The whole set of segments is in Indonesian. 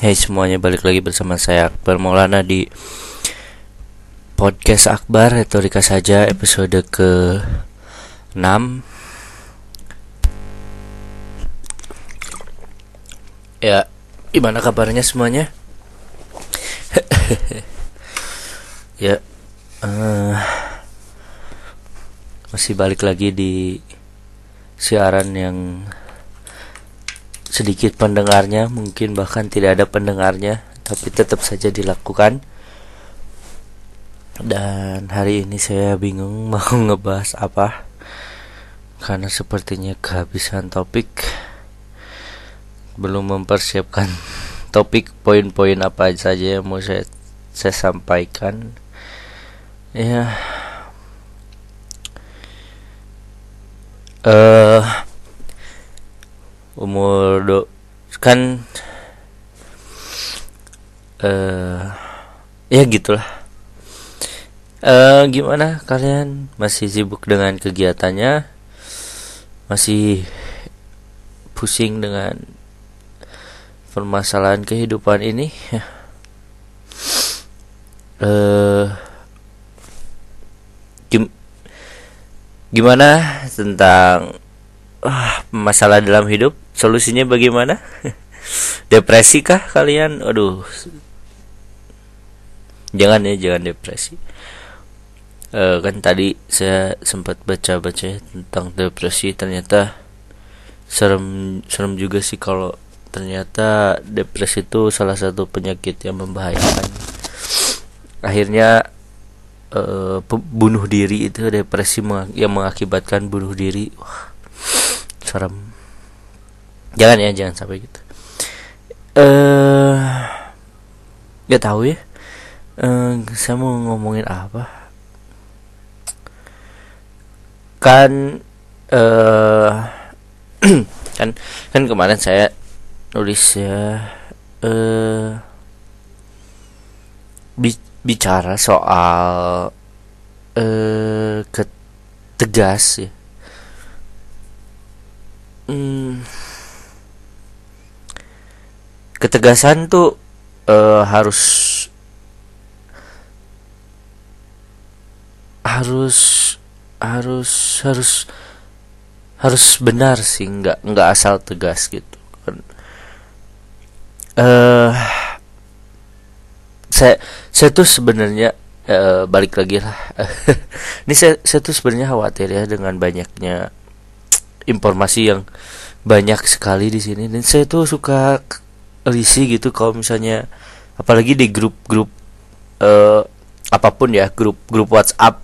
Hai semuanya balik lagi bersama saya Akbar Maulana di podcast Akbar Retorika saja episode ke 6 Ya gimana kabarnya semuanya? Ya uh, Masih balik lagi di siaran yang sedikit pendengarnya mungkin bahkan tidak ada pendengarnya tapi tetap saja dilakukan. Dan hari ini saya bingung mau ngebahas apa karena sepertinya kehabisan topik. Belum mempersiapkan topik poin-poin apa saja yang mau saya saya sampaikan. Ya. Eh uh, umur do kan eh uh, ya gitulah. Uh, gimana kalian? Masih sibuk dengan kegiatannya? Masih pusing dengan permasalahan kehidupan ini? Eh uh, gim gimana tentang uh, masalah dalam hidup solusinya bagaimana? Depresi kah kalian? Aduh. Jangan ya jangan depresi. Uh, kan tadi saya sempat baca-baca tentang depresi. Ternyata serem serem juga sih kalau ternyata depresi itu salah satu penyakit yang membahayakan. Akhirnya uh, bunuh diri itu depresi yang mengakibatkan bunuh diri. Wah serem jangan ya jangan sampai gitu. Eh uh, tahu ya. Uh, saya mau ngomongin apa? Kan uh, kan kan kemarin saya nulis ya uh, bi bicara soal uh, ketegas ya. Hmm, ketegasan tuh uh, harus harus harus harus harus benar sih nggak nggak asal tegas gitu kan. Uh, saya saya tuh sebenarnya uh, balik lagi lah. Ini saya saya tuh sebenarnya khawatir ya dengan banyaknya informasi yang banyak sekali di sini. Dan saya tuh suka risih gitu kalau misalnya apalagi di grup-grup uh, apa pun ya grup-grup WhatsApp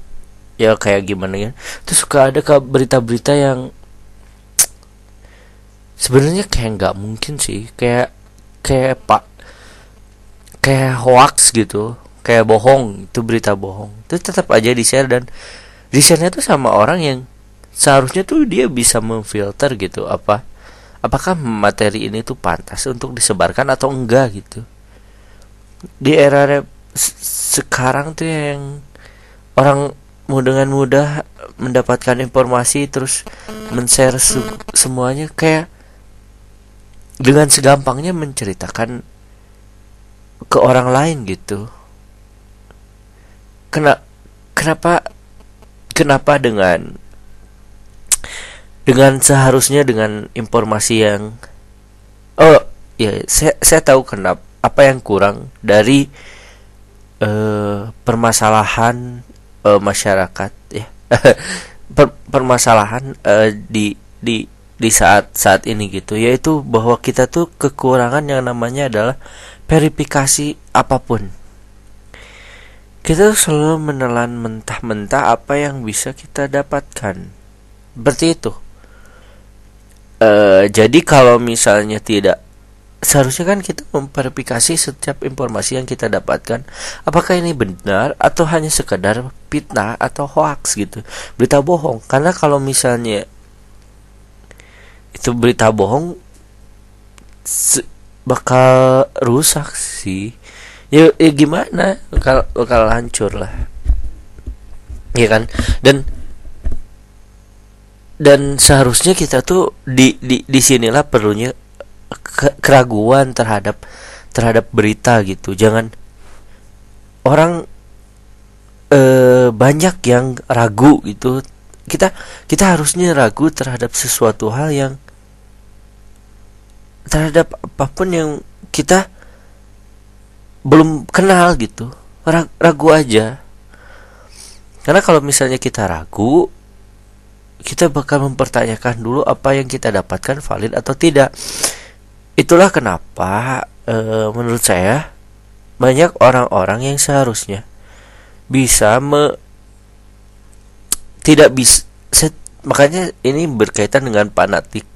ya kayak gimana ya itu suka ada berita-berita yang sebenarnya kayak nggak mungkin sih kayak kayak pak kayak hoax gitu kayak bohong itu berita bohong. Itu tetap aja di share dan di share tuh sama orang yang seharusnya tuh dia bisa memfilter gitu apa apakah materi ini tuh pantas untuk disebarkan atau enggak gitu? Di era sekarang tuh yang orang mau dengan mudah mendapatkan informasi terus men-share se semuanya kayak dengan segampangnya menceritakan ke orang lain gitu. Kena, kenapa kenapa dengan dengan seharusnya dengan informasi yang oh ya saya saya tahu kenapa apa yang kurang dari uh, permasalahan uh, masyarakat ya. Per, permasalahan uh, di di di saat saat ini gitu. Yaitu bahwa kita tuh kekurangan yang namanya adalah verifikasi apa pun. Kita tuh selalu menelan mentah-mentah apa yang bisa kita dapatkan. Seperti itu Uh, jadi kalau misalnya tidak seharusnya kan kita memverifikasi setiap informasi yang kita dapatkan. Apakah ini benar atau hanya sekedar fitnah atau hoax gitu? Berita bohong. Karena kalau misalnya itu berita bohong bakal rusak sih. Ya, ya gimana? Bakal bakal hancur lah. Ya kan? Dan dan seharusnya kita tuh di di di sinilah perlunya keraguan terhadap terhadap berita gitu. Jangan orang eh, banyak yang ragu gitu. Kita kita harusnya ragu terhadap sesuatu hal yang terhadap apa pun yang kita belum kenal gitu. Ragu aja. Karena kalau misalnya kita ragu kita bakal mempertanyakan dulu apa yang kita dapatkan valid atau tidak. Itulah kenapa e, menurut saya banyak orang-orang yang seharusnya bisa me tidak bisa makanya ini berkaitan dengan fanatik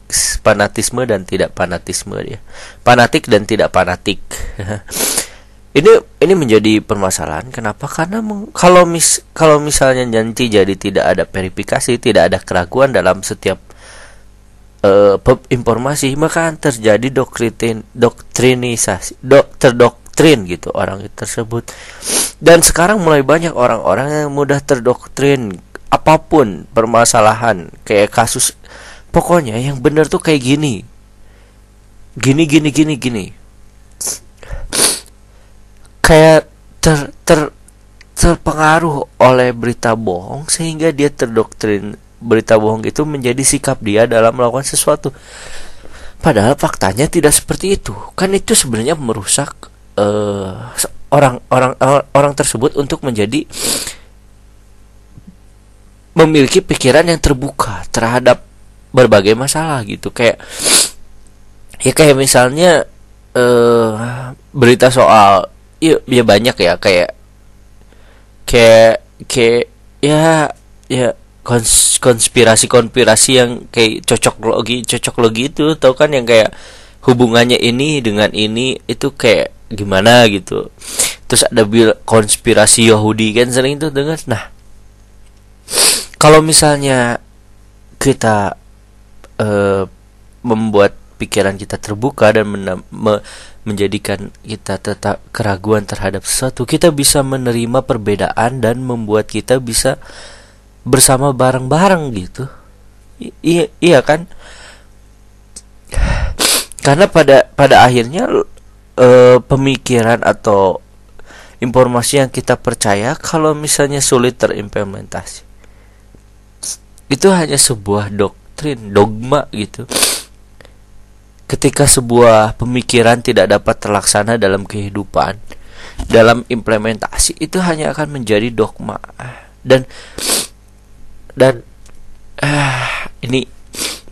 fanatisme dan tidak fanatisme dia. Fanatik dan tidak fanatik ini ini menjadi permasalahan. Kenapa? Karena kalau mis kalau misalnya nanti jadi tidak ada verifikasi tidak ada keraguan dalam setiap uh, informasi maka terjadi doktrin doktrinisasi dok terdoktrin gitu orang tersebut. Dan sekarang mulai banyak orang-orang yang mudah terdoktrin apa pun permasalahan kayak kasus pokoknya yang benar tuh kayak gini. Gini gini gini gini kayak ter ter terpengaruh oleh berita bohong sehingga dia terdoktrin berita bohong itu menjadi sikap dia dalam melakukan sesuatu. Padahal faktanya tidak seperti itu. Kan itu sebenarnya merusak uh, orang orang orang tersebut untuk menjadi memiliki pikiran yang terbuka terhadap berbagai masalah gitu. Kayak ya kayak misalnya uh, berita soal ya, ya banyak ya kayak kayak kayak ya ya kons konspirasi konspirasi yang kayak cocok logi cocok logi itu tau kan yang kayak hubungannya ini dengan ini itu kayak gimana gitu. Terus ada bil konspirasi Yahudi kan sering itu dengar. Nah kalau misalnya kita uh, membuat pikiran kita terbuka dan me menjadikan kita tetap keraguan terhadap sesuatu, kita bisa menerima perbedaan dan membuat kita bisa bersama bareng-bareng gitu. I iya iya kan? Karena pada pada akhirnya uh, pemikiran atau informasi yang kita percaya kalau misalnya sulit terimplementasi itu hanya sebuah doktrin, dogma gitu. Ketika sebuah pemikiran tidak dapat terlaksana dalam kehidupan, dalam implementasi itu hanya akan menjadi dogma. Dan dan ah, ini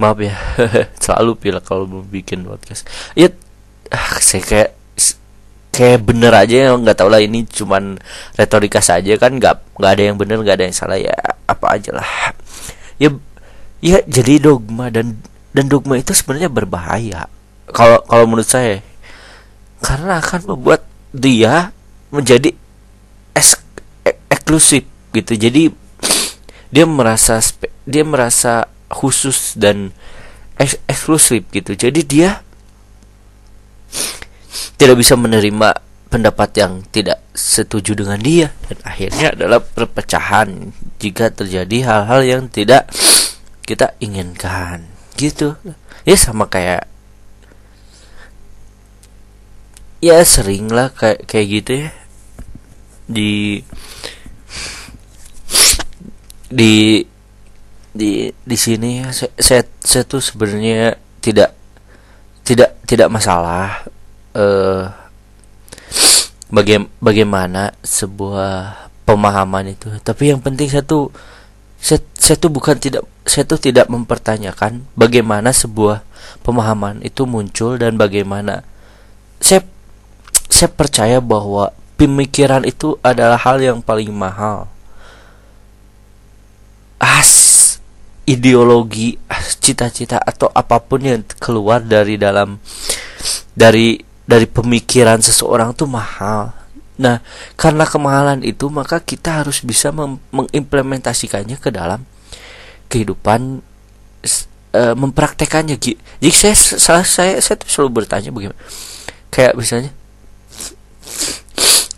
maaf ya selalu pilih kalau mau bikin podcast. Ya ah, saya kayak kayak bener aja nggak tahu lah ini cuman retorika saja kan nggak nggak ada yang bener nggak ada yang salah ya apa aja lah. Ya ya jadi dogma dan dan dogma itu sebenarnya berbahaya. Kalau kalau menurut saya karena akan membuat dia menjadi ek, eksklusif gitu. Jadi dia merasa dia merasa khusus dan eks, eksklusif gitu. Jadi dia tidak bisa menerima pendapat yang tidak setuju dengan dia. Dan akhirnya adalah perpecahan jika terjadi hal-hal yang tidak kita inginkan gitu. Ya sama kayak ya sering lah kayak kayak gitu ya. Di di di di sini saya saya, saya tuh sebenarnya tidak tidak tidak masalah uh, baga bagaimana sebuah pemahaman itu. Tapi yang penting satu saya, saya tuh bukan tidak saya tuh tidak mempertanyakan bagaimana sebuah pemahaman itu muncul dan bagaimana saya saya percaya bahwa pemikiran itu adalah hal yang paling mahal as ideologi cita-cita atau apa pun yang keluar dari dalam dari dari pemikiran seseorang tuh mahal. Nah, karena kemahalan itu maka kita harus bisa mengimplementasikannya ke dalam kehidupan e, mempraktekannya. Jadi saya salah saya saya tuh selalu bertanya bagaimana. Kayak misalnya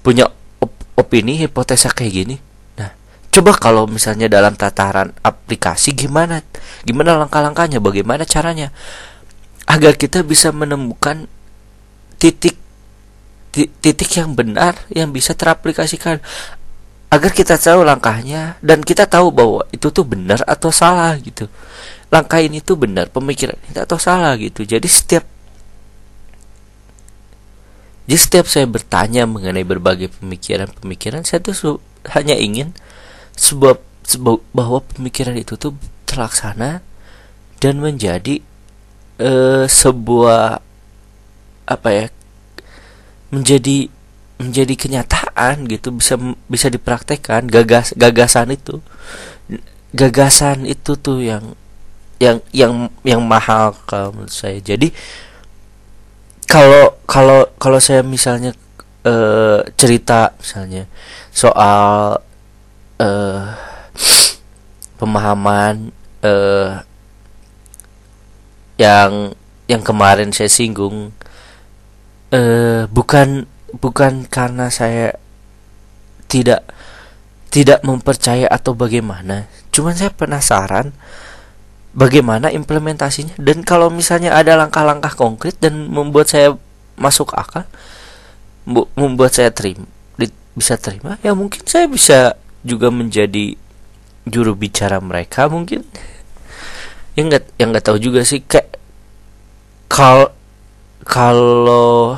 punya op opini hipotesa kayak gini. Nah, coba kalau misalnya dalam tataran aplikasi gimana? Gimana langkah-langkahnya? Bagaimana caranya? Agar kita bisa menemukan titik titik yang benar yang bisa teraplikasikan. Agar kita tahu langkahnya dan kita tahu bahwa itu tuh benar atau salah gitu. Langkah ini tuh benar pemikiran ini atau salah gitu. Jadi setiap jadi setiap saya bertanya mengenai berbagai pemikiran-pemikiran saya tuh hanya ingin sebuah, sebuah bahwa pemikiran itu tuh terlaksana dan menjadi uh, sebuah apa ya menjadi menjadi kenyataan gitu bisa bisa dipraktekkan gagas gagasan itu. Gagasan itu tuh yang yang yang yang mahal kalau menurut saya. Jadi kalau kalau kalau saya misalnya uh, cerita misalnya soal uh, pemahaman uh, yang yang kemarin saya singgung uh, bukan bukan karena saya tidak tidak mempercaya atau bagaimana. Cuman saya penasaran bagaimana implementasinya. Dan kalau misalnya ada langkah-langkah konkret dan membuat saya masuk akal membuat saya terima bisa terima ya mungkin saya bisa juga menjadi juru bicara mereka mungkin. Yang nggak yang nggak tahu juga sih kayak kalau kalau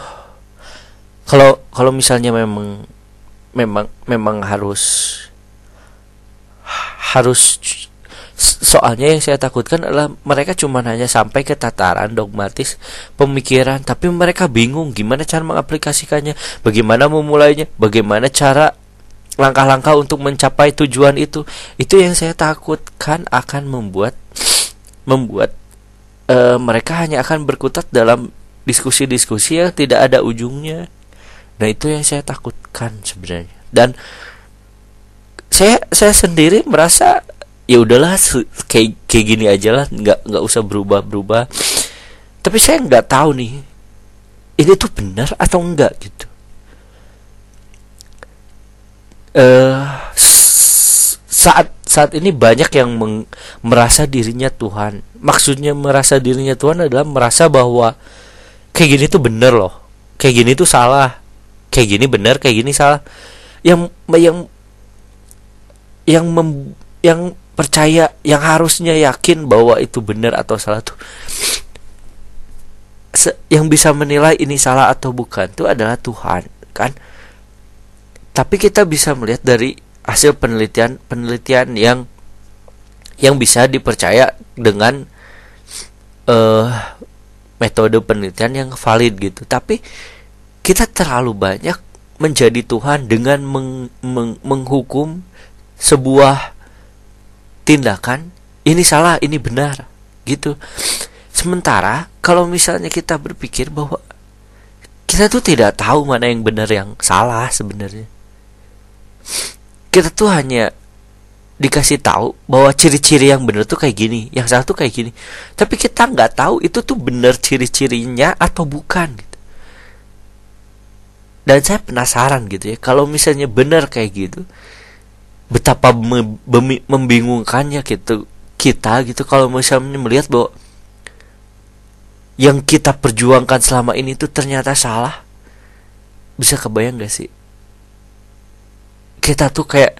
kalau kalau misalnya memang memang memang harus harus soalnya yang saya takutkan adalah mereka cuma hanya sampai ke tataran dogmatis pemikiran tapi mereka bingung gimana cara mengaplikasikannya bagaimana memulainya bagaimana cara langkah-langkah untuk mencapai tujuan itu. Itu yang saya takutkan akan membuat membuat uh, mereka hanya akan berkutat dalam diskusi-diskusi yang tidak ada ujungnya Nah itu yang saya takutkan sebenarnya. Dan saya saya sendiri merasa ya udahlah kayak kayak gini aja lah, nggak nggak usah berubah berubah. Tapi saya nggak tahu nih ini tuh benar atau enggak gitu. Uh, saat saat ini banyak yang meng, merasa dirinya Tuhan. Maksudnya merasa dirinya Tuhan adalah merasa bahwa kayak gini tuh bener loh. Kayak gini tuh salah. Kayak gini benar kayak gini salah. Yang yang yang mem, yang percaya yang harusnya yakin bahwa itu benar atau salah tuh. Se, yang bisa menilai ini salah atau bukan itu adalah Tuhan kan? Tapi kita bisa melihat dari hasil penelitian penelitian yang yang bisa dipercaya dengan uh, metode penelitian yang valid gitu. Tapi kita terlalu banyak menjadi Tuhan dengan meng, meng, menghukum sebuah tindakan ini salah ini benar gitu. Sementara kalau misalnya kita berpikir bahwa kita tuh tidak tahu mana yang benar yang salah sebenarnya. Kita tuh hanya dikasih tahu bahwa ciri-ciri yang benar tuh kayak gini yang salah tuh kayak gini. Tapi kita nggak tahu itu tuh benar ciri-cirinya atau bukan gitu. Dan saya penasaran gitu ya. Kalau misalnya benar kayak gitu betapa membingungkannya gitu kita gitu. Kalau misalnya melihat bahwa yang kita perjuangkan selama ini tuh ternyata salah bisa kebayang gak sih? Kita tuh kayak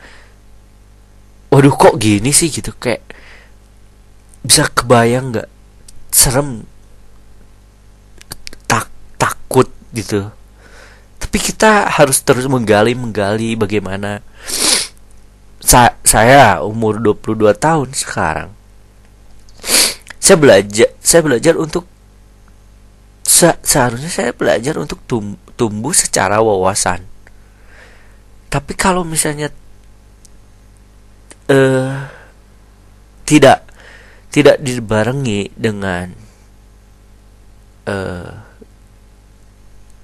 waduh kok gini sih? Gitu kayak bisa kebayang nggak? Serem. Tak takut gitu. Tapi kita harus terus menggali menggali bagaimana Sa saya umur 22 tahun sekarang. Saya belajar saya belajar untuk se seharusnya saya belajar untuk tum tumbuh secara wawasan. Tapi kalau misalnya uh, tidak tidak dibarengi dengan uh,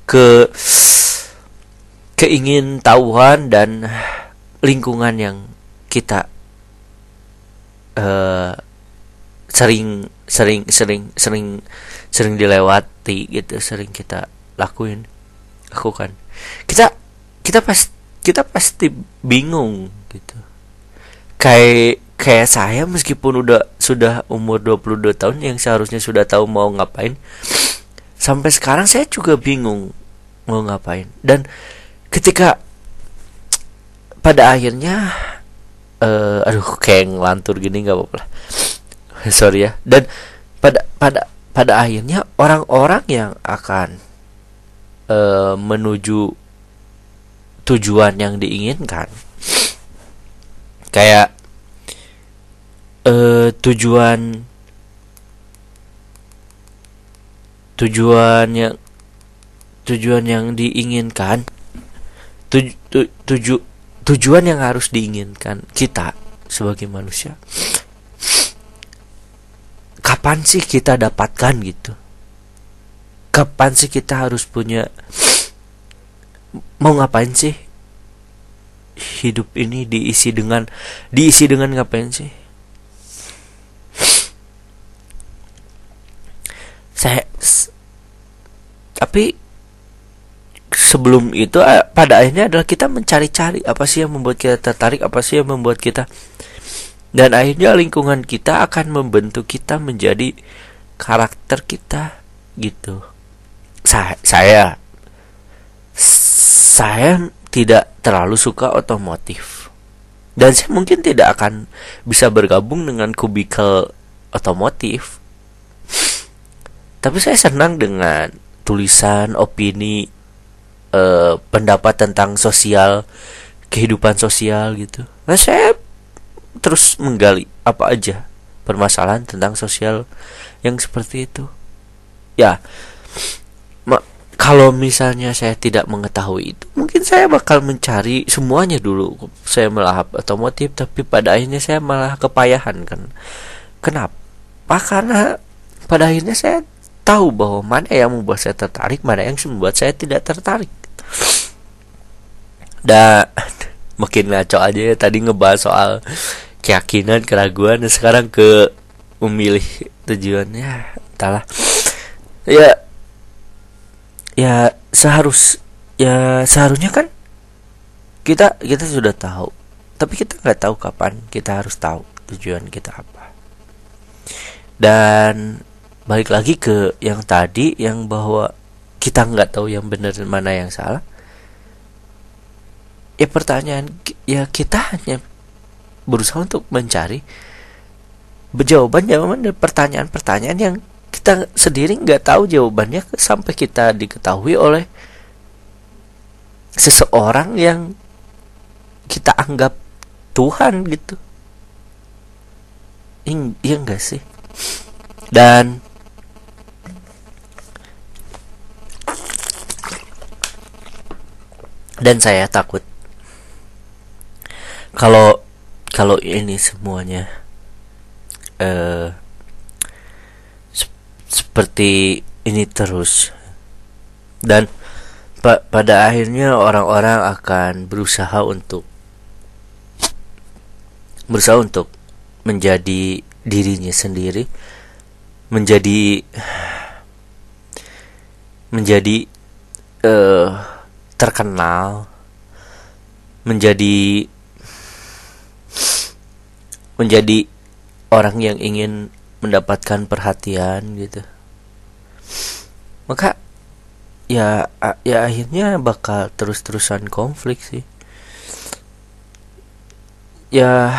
ke keingin tahuan dan lingkungan yang kita uh, sering sering sering sering sering dilewati gitu sering kita lakuin lakukan. Kita kita pas kita pasti bingung gitu kayak kayak saya meskipun udah sudah umur 22 tahun yang seharusnya sudah tahu mau ngapain sampai sekarang saya juga bingung mau ngapain. Dan ketika pada akhirnya uh, aduh kayak ngelantur gini nggak apa-apa sorry ya. Dan pada pada pada akhirnya orang-orang yang akan uh, menuju tujuan yang diinginkan kayak uh, tujuan tujuan yang tujuan yang diinginkan tuj, tu, tuju, tujuan yang harus diinginkan kita sebagai manusia. Kapan sih kita dapatkan gitu? Kapan sih kita harus punya mau ngapain sih hidup ini diisi dengan diisi dengan ngapain sih? Saya tapi sebelum itu eh, pada akhirnya adalah kita mencari-cari apa sih yang membuat kita tertarik apa sih yang membuat kita dan akhirnya lingkungan kita akan membentuk kita menjadi karakter kita gitu. Saya saya saya tidak terlalu suka otomotif. Dan saya mungkin tidak akan bisa bergabung dengan kubikel otomotif. Tapi saya senang dengan tulisan opini eh, pendapat tentang sosial kehidupan sosial gitu. Nah saya terus menggali apa aja permasalahan tentang sosial yang seperti itu. Ya kalau misalnya saya tidak mengetahui itu mungkin saya bakal mencari semuanya dulu. Saya melahap otomotif tapi pada akhirnya saya malah kepayahan kan. Kenapa? Karena pada akhirnya saya tahu bahwa mana yang membuat saya tertarik mana yang membuat saya tidak tertarik. Dan makin ngaco aja ya tadi ngebahas soal keyakinan keraguan dan sekarang ke memilih tujuannya. Entahlah. Ya ya seharus ya seharusnya kan kita kita sudah tahu. Tapi kita nggak tahu kapan kita harus tahu tujuan kita apa. Dan balik lagi ke yang tadi yang bahwa kita nggak tahu yang benar mana yang salah. Ya pertanyaan ya kita hanya berusaha untuk mencari jawaban jawaban dan pertanyaan-pertanyaan yang kita sendiri nggak tahu jawabannya sampai kita diketahui oleh seseorang yang kita anggap Tuhan gitu. Iya enggak sih? Dan dan saya takut kalau kalau ini semuanya eh uh, seperti ini terus. Dan pa pada akhirnya orang-orang akan berusaha untuk berusaha untuk menjadi dirinya sendiri menjadi menjadi uh, terkenal menjadi menjadi orang yang ingin mendapatkan perhatian gitu. Maka ya ya akhirnya bakal terus-terusan konflik sih. Ya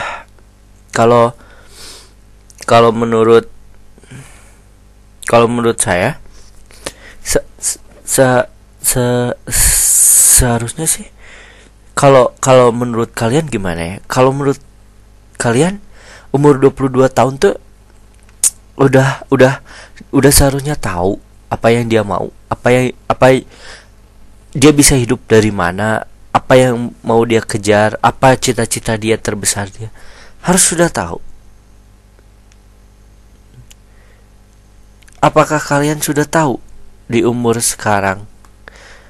kalau kalau menurut kalau menurut saya se, se, se seharusnya sih kalau kalau menurut kalian gimana ya? Kalau menurut kalian umur 22 tahun tuh udah udah udah seharusnya tahu apa yang dia mau apa yang apa dia bisa hidup dari mana apa yang mau dia kejar apa cita-cita dia terbesar dia harus sudah tahu. Apakah kalian sudah tahu di umur sekarang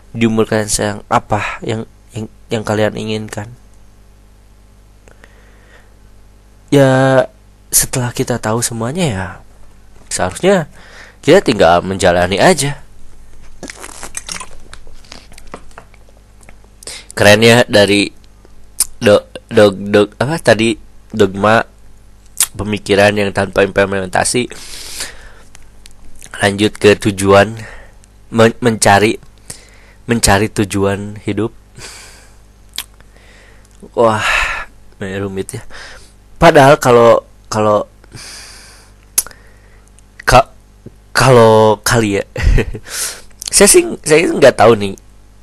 di umur kalian sekarang apa yang yang, yang kalian inginkan? Ya setelah kita tahu semuanya ya seharusnya kita tinggal menjalani aja. Keren ya dari dog dog dog apa tadi? Dogma pemikiran yang tanpa implementasi. Lanjut ke tujuan men mencari mencari tujuan hidup. Wah rumit ya. Padahal kalau kalau ka, kalau kali ya saya sih saya nggak tahu nih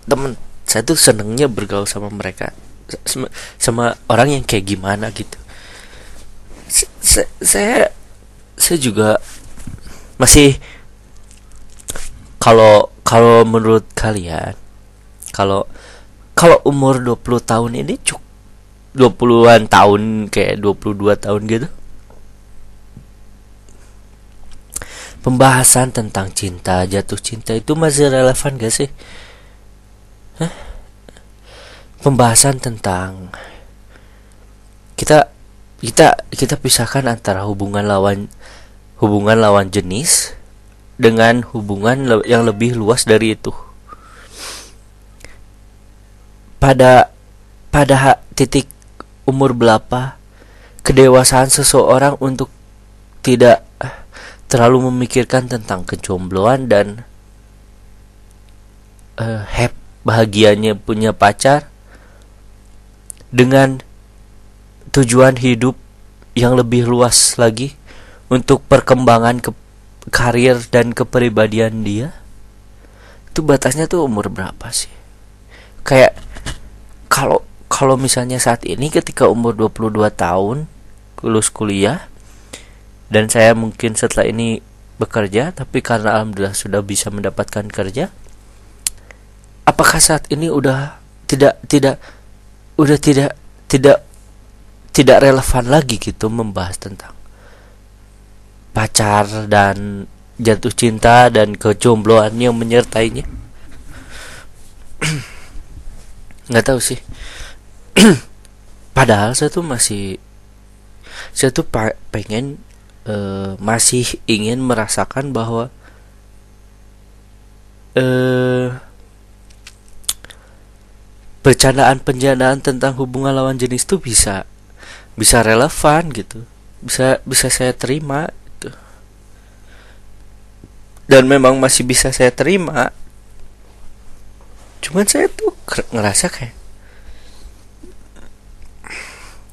temen saya tuh senengnya bergaul sama mereka sama, sama orang yang kayak gimana gitu. Saya saya, saya juga masih kalau kalau menurut kalian kalau kalau umur 20 tahun ini cukup 20-an tahun kayak 22 tahun gitu pembahasan tentang cinta jatuh cinta itu masih relevan gak sih Hah? pembahasan tentang kita kita kita pisahkan antara hubungan lawan hubungan lawan jenis dengan hubungan yang lebih luas dari itu. Pada pada titik umur berapa kedewasaan seseorang untuk tidak terlalu memikirkan tentang kejombloan dan uh, hap bahagianya punya pacar dengan tujuan hidup yang lebih luas lagi untuk perkembangan ke karir dan kepribadian dia. Itu batasnya tuh umur berapa sih? Kayak kalau kalau misalnya saat ini ketika umur 22 tahun lulus kuliah dan saya mungkin setelah ini bekerja tapi karena alhamdulillah sudah bisa mendapatkan kerja apakah saat ini udah tidak tidak udah tidak tidak tidak relevan lagi gitu membahas tentang pacar dan jatuh cinta dan kejombloan yang menyertainya? Nggak tahu sih. Padahal saya tuh masih saya tuh pengen uh, masih ingin merasakan bahwa uh, bercandaan-pencandaan tentang hubungan lawan jenis tuh bisa bisa relevan gitu. Bisa bisa saya terima dan memang masih bisa saya terima. Cuman saya tuh ngerasa kayak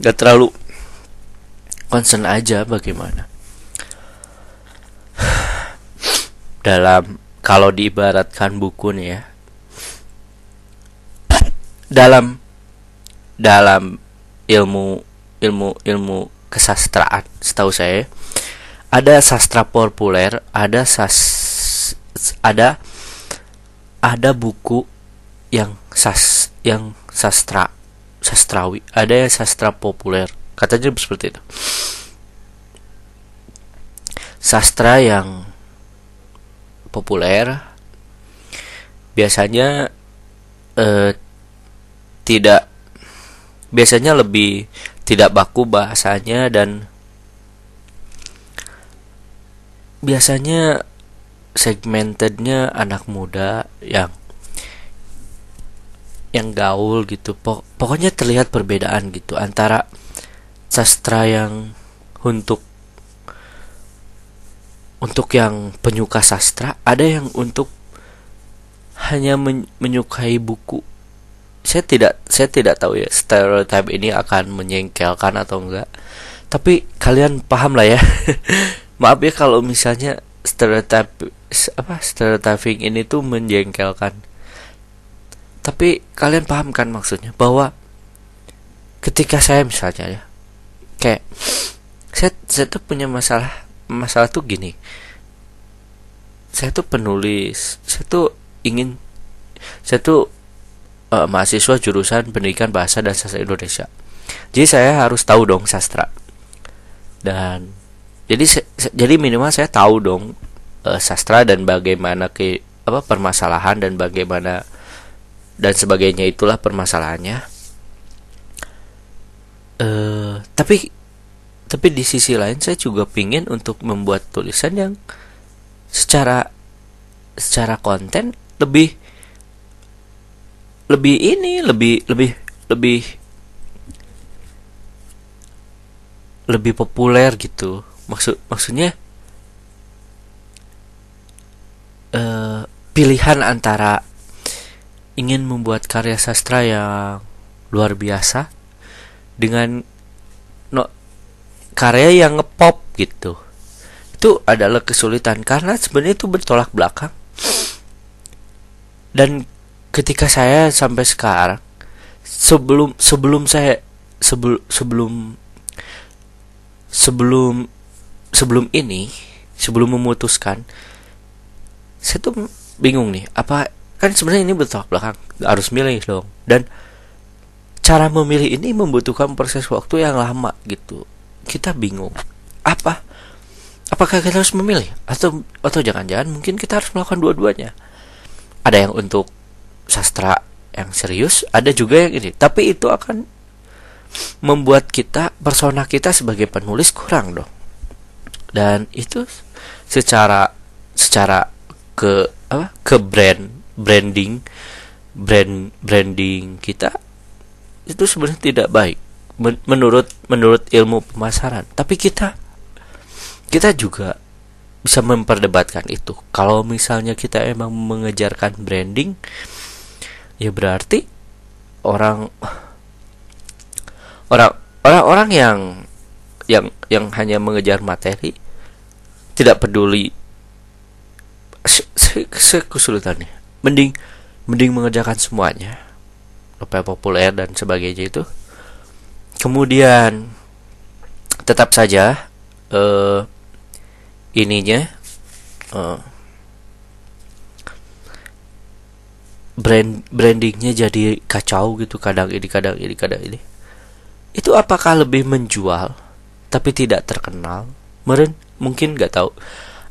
gak terlalu concern aja bagaimana dalam kalau diibaratkan buku nih ya dalam dalam ilmu ilmu ilmu kesastraan setahu saya ada sastra populer ada sas ada ada buku yang sas yang sastra sastrawi ada yang sastra populer katanya seperti itu. Sastra yang populer biasanya eh, tidak biasanya lebih tidak baku bahasanya dan biasanya segmentednya anak muda yang yang gaul gitu. Pokoknya terlihat perbedaan gitu antara sastra yang untuk untuk yang penyuka sastra ada yang untuk hanya men menyukai buku? Saya tidak saya tidak tahu ya stereotip ini akan menyengkelkan atau enggak. Tapi kalian paham lah ya. Maaf ya kalau misalnya stereotip apa stereotyping ini tuh menjengkelkan. Tapi kalian paham kan maksudnya? Bahwa ketika saya misalnya ya kayak saya saya tuh punya masalah masalah tuh gini. Saya tuh penulis saya tuh ingin saya tuh uh, mahasiswa jurusan pendidikan bahasa dan sastra Indonesia. Jadi saya harus tahu dong sastra. Dan jadi jadi minimal saya tahu dong uh, sastra dan bagaimana ke apa permasalahan dan bagaimana dan sebagainya itulah permasalahannya. Uh, tapi tapi di sisi lain saya juga pingin untuk membuat tulisan yang secara secara konten lebih lebih ini lebih lebih lebih lebih populer gitu. Maksud maksudnya uh, pilihan antara ingin membuat karya sastra yang luar biasa dengan karya yang ngepop gitu. Itu adalah kesulitan karena sebenarnya itu bertolak belakang. Dan ketika saya sampai sekarang sebelum sebelum saya sebelum sebelum sebelum sebelum ini sebelum memutuskan saya tuh bingung nih apa kan sebenarnya ini bertolak belakang harus milih dong. Dan cara memilih ini membutuhkan proses waktu yang lama gitu kita bingung. Apa? Apakah kita harus memilih? Atau atau jangan-jangan mungkin kita harus melakukan dua-duanya? Ada yang untuk sastra yang serius ada juga yang ini. Tapi itu akan membuat kita persona kita sebagai penulis kurang dong. Dan itu secara secara ke apa? Ke brand branding brand branding kita itu sebenarnya tidak baik menurut menurut ilmu pemasaran. Tapi kita kita juga bisa memperdebatkan itu. Kalau misalnya kita emang mengejarkan branding, ya berarti orang orang orang-orang yang yang yang hanya mengejar materi tidak peduli kesulitannya mending mending mengerjakan semuanya. Supaya populer dan sebagainya itu kemudian tetap saja eh, ininya uh, brand brandingnya jadi kacau gitu kadang ini kadang ini kadang ini. Itu apakah lebih menjual tapi tidak terkenal? Meren mungkin nggak tahu.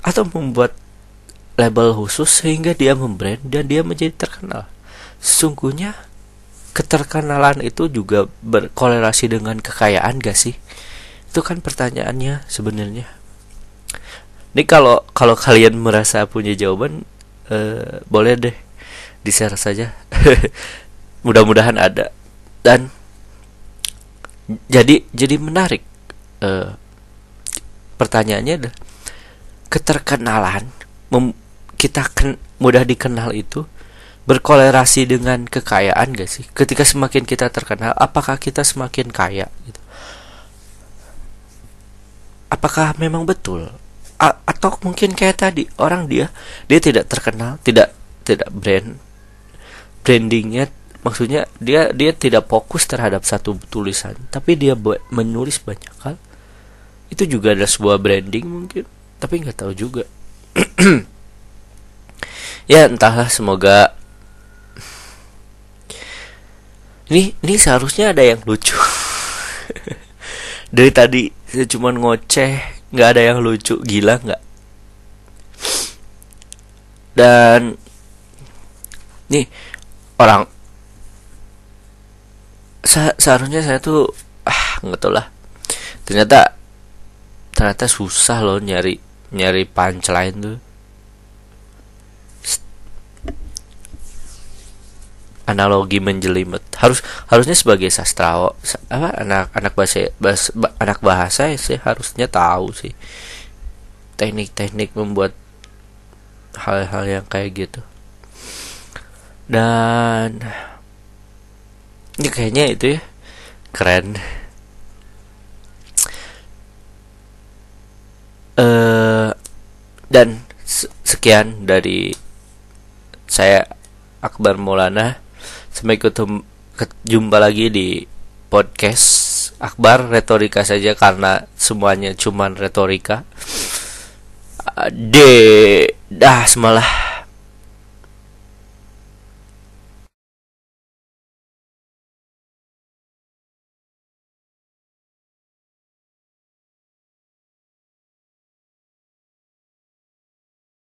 Atau membuat label khusus sehingga dia membrand dan dia menjadi terkenal? Sesungguhnya keterkenalan itu juga berkorelasi dengan kekayaan gak sih itu kan pertanyaannya sebenarnya ini kalau kalau kalian merasa punya jawaban uh, boleh deh di share saja. Mudah-mudahan ada. Dan jadi jadi menarik. Uh, pertanyaannya adalah keterkenalan kita ken, mudah dikenal itu berkolerasi dengan kekayaan gak sih? Ketika semakin kita terkenal, apakah kita semakin kaya gitu? Apakah memang betul atau mungkin kayak tadi orang dia dia tidak terkenal tidak tidak brand brandingnya maksudnya dia dia tidak fokus terhadap satu tulisan tapi dia menulis banyak hal itu juga ada sebuah branding mungkin tapi nggak tahu juga ya entahlah semoga ini ini seharusnya ada yang lucu. Dari tadi saya cuma ngoceh nggak ada yang lucu. Gila nggak? Dan nih orang. Se seharusnya saya tuh ah nggak tahu lah. Ternyata ternyata susah loh nyari nyari punchline tuh analogi menjelimet. Harus harusnya sebagai sastra apa anak anak bahasa, bahasa anak bahasa ya sih harusnya tahu sih. Teknik-teknik membuat hal-hal yang kayak gitu. Dan ini kayaknya itu ya keren. Uh, dan sekian dari saya Akbar Maulana sampai ketemu jumpa lagi di podcast Akbar retorika saja karena semuanya cuman retorika. De dah semalah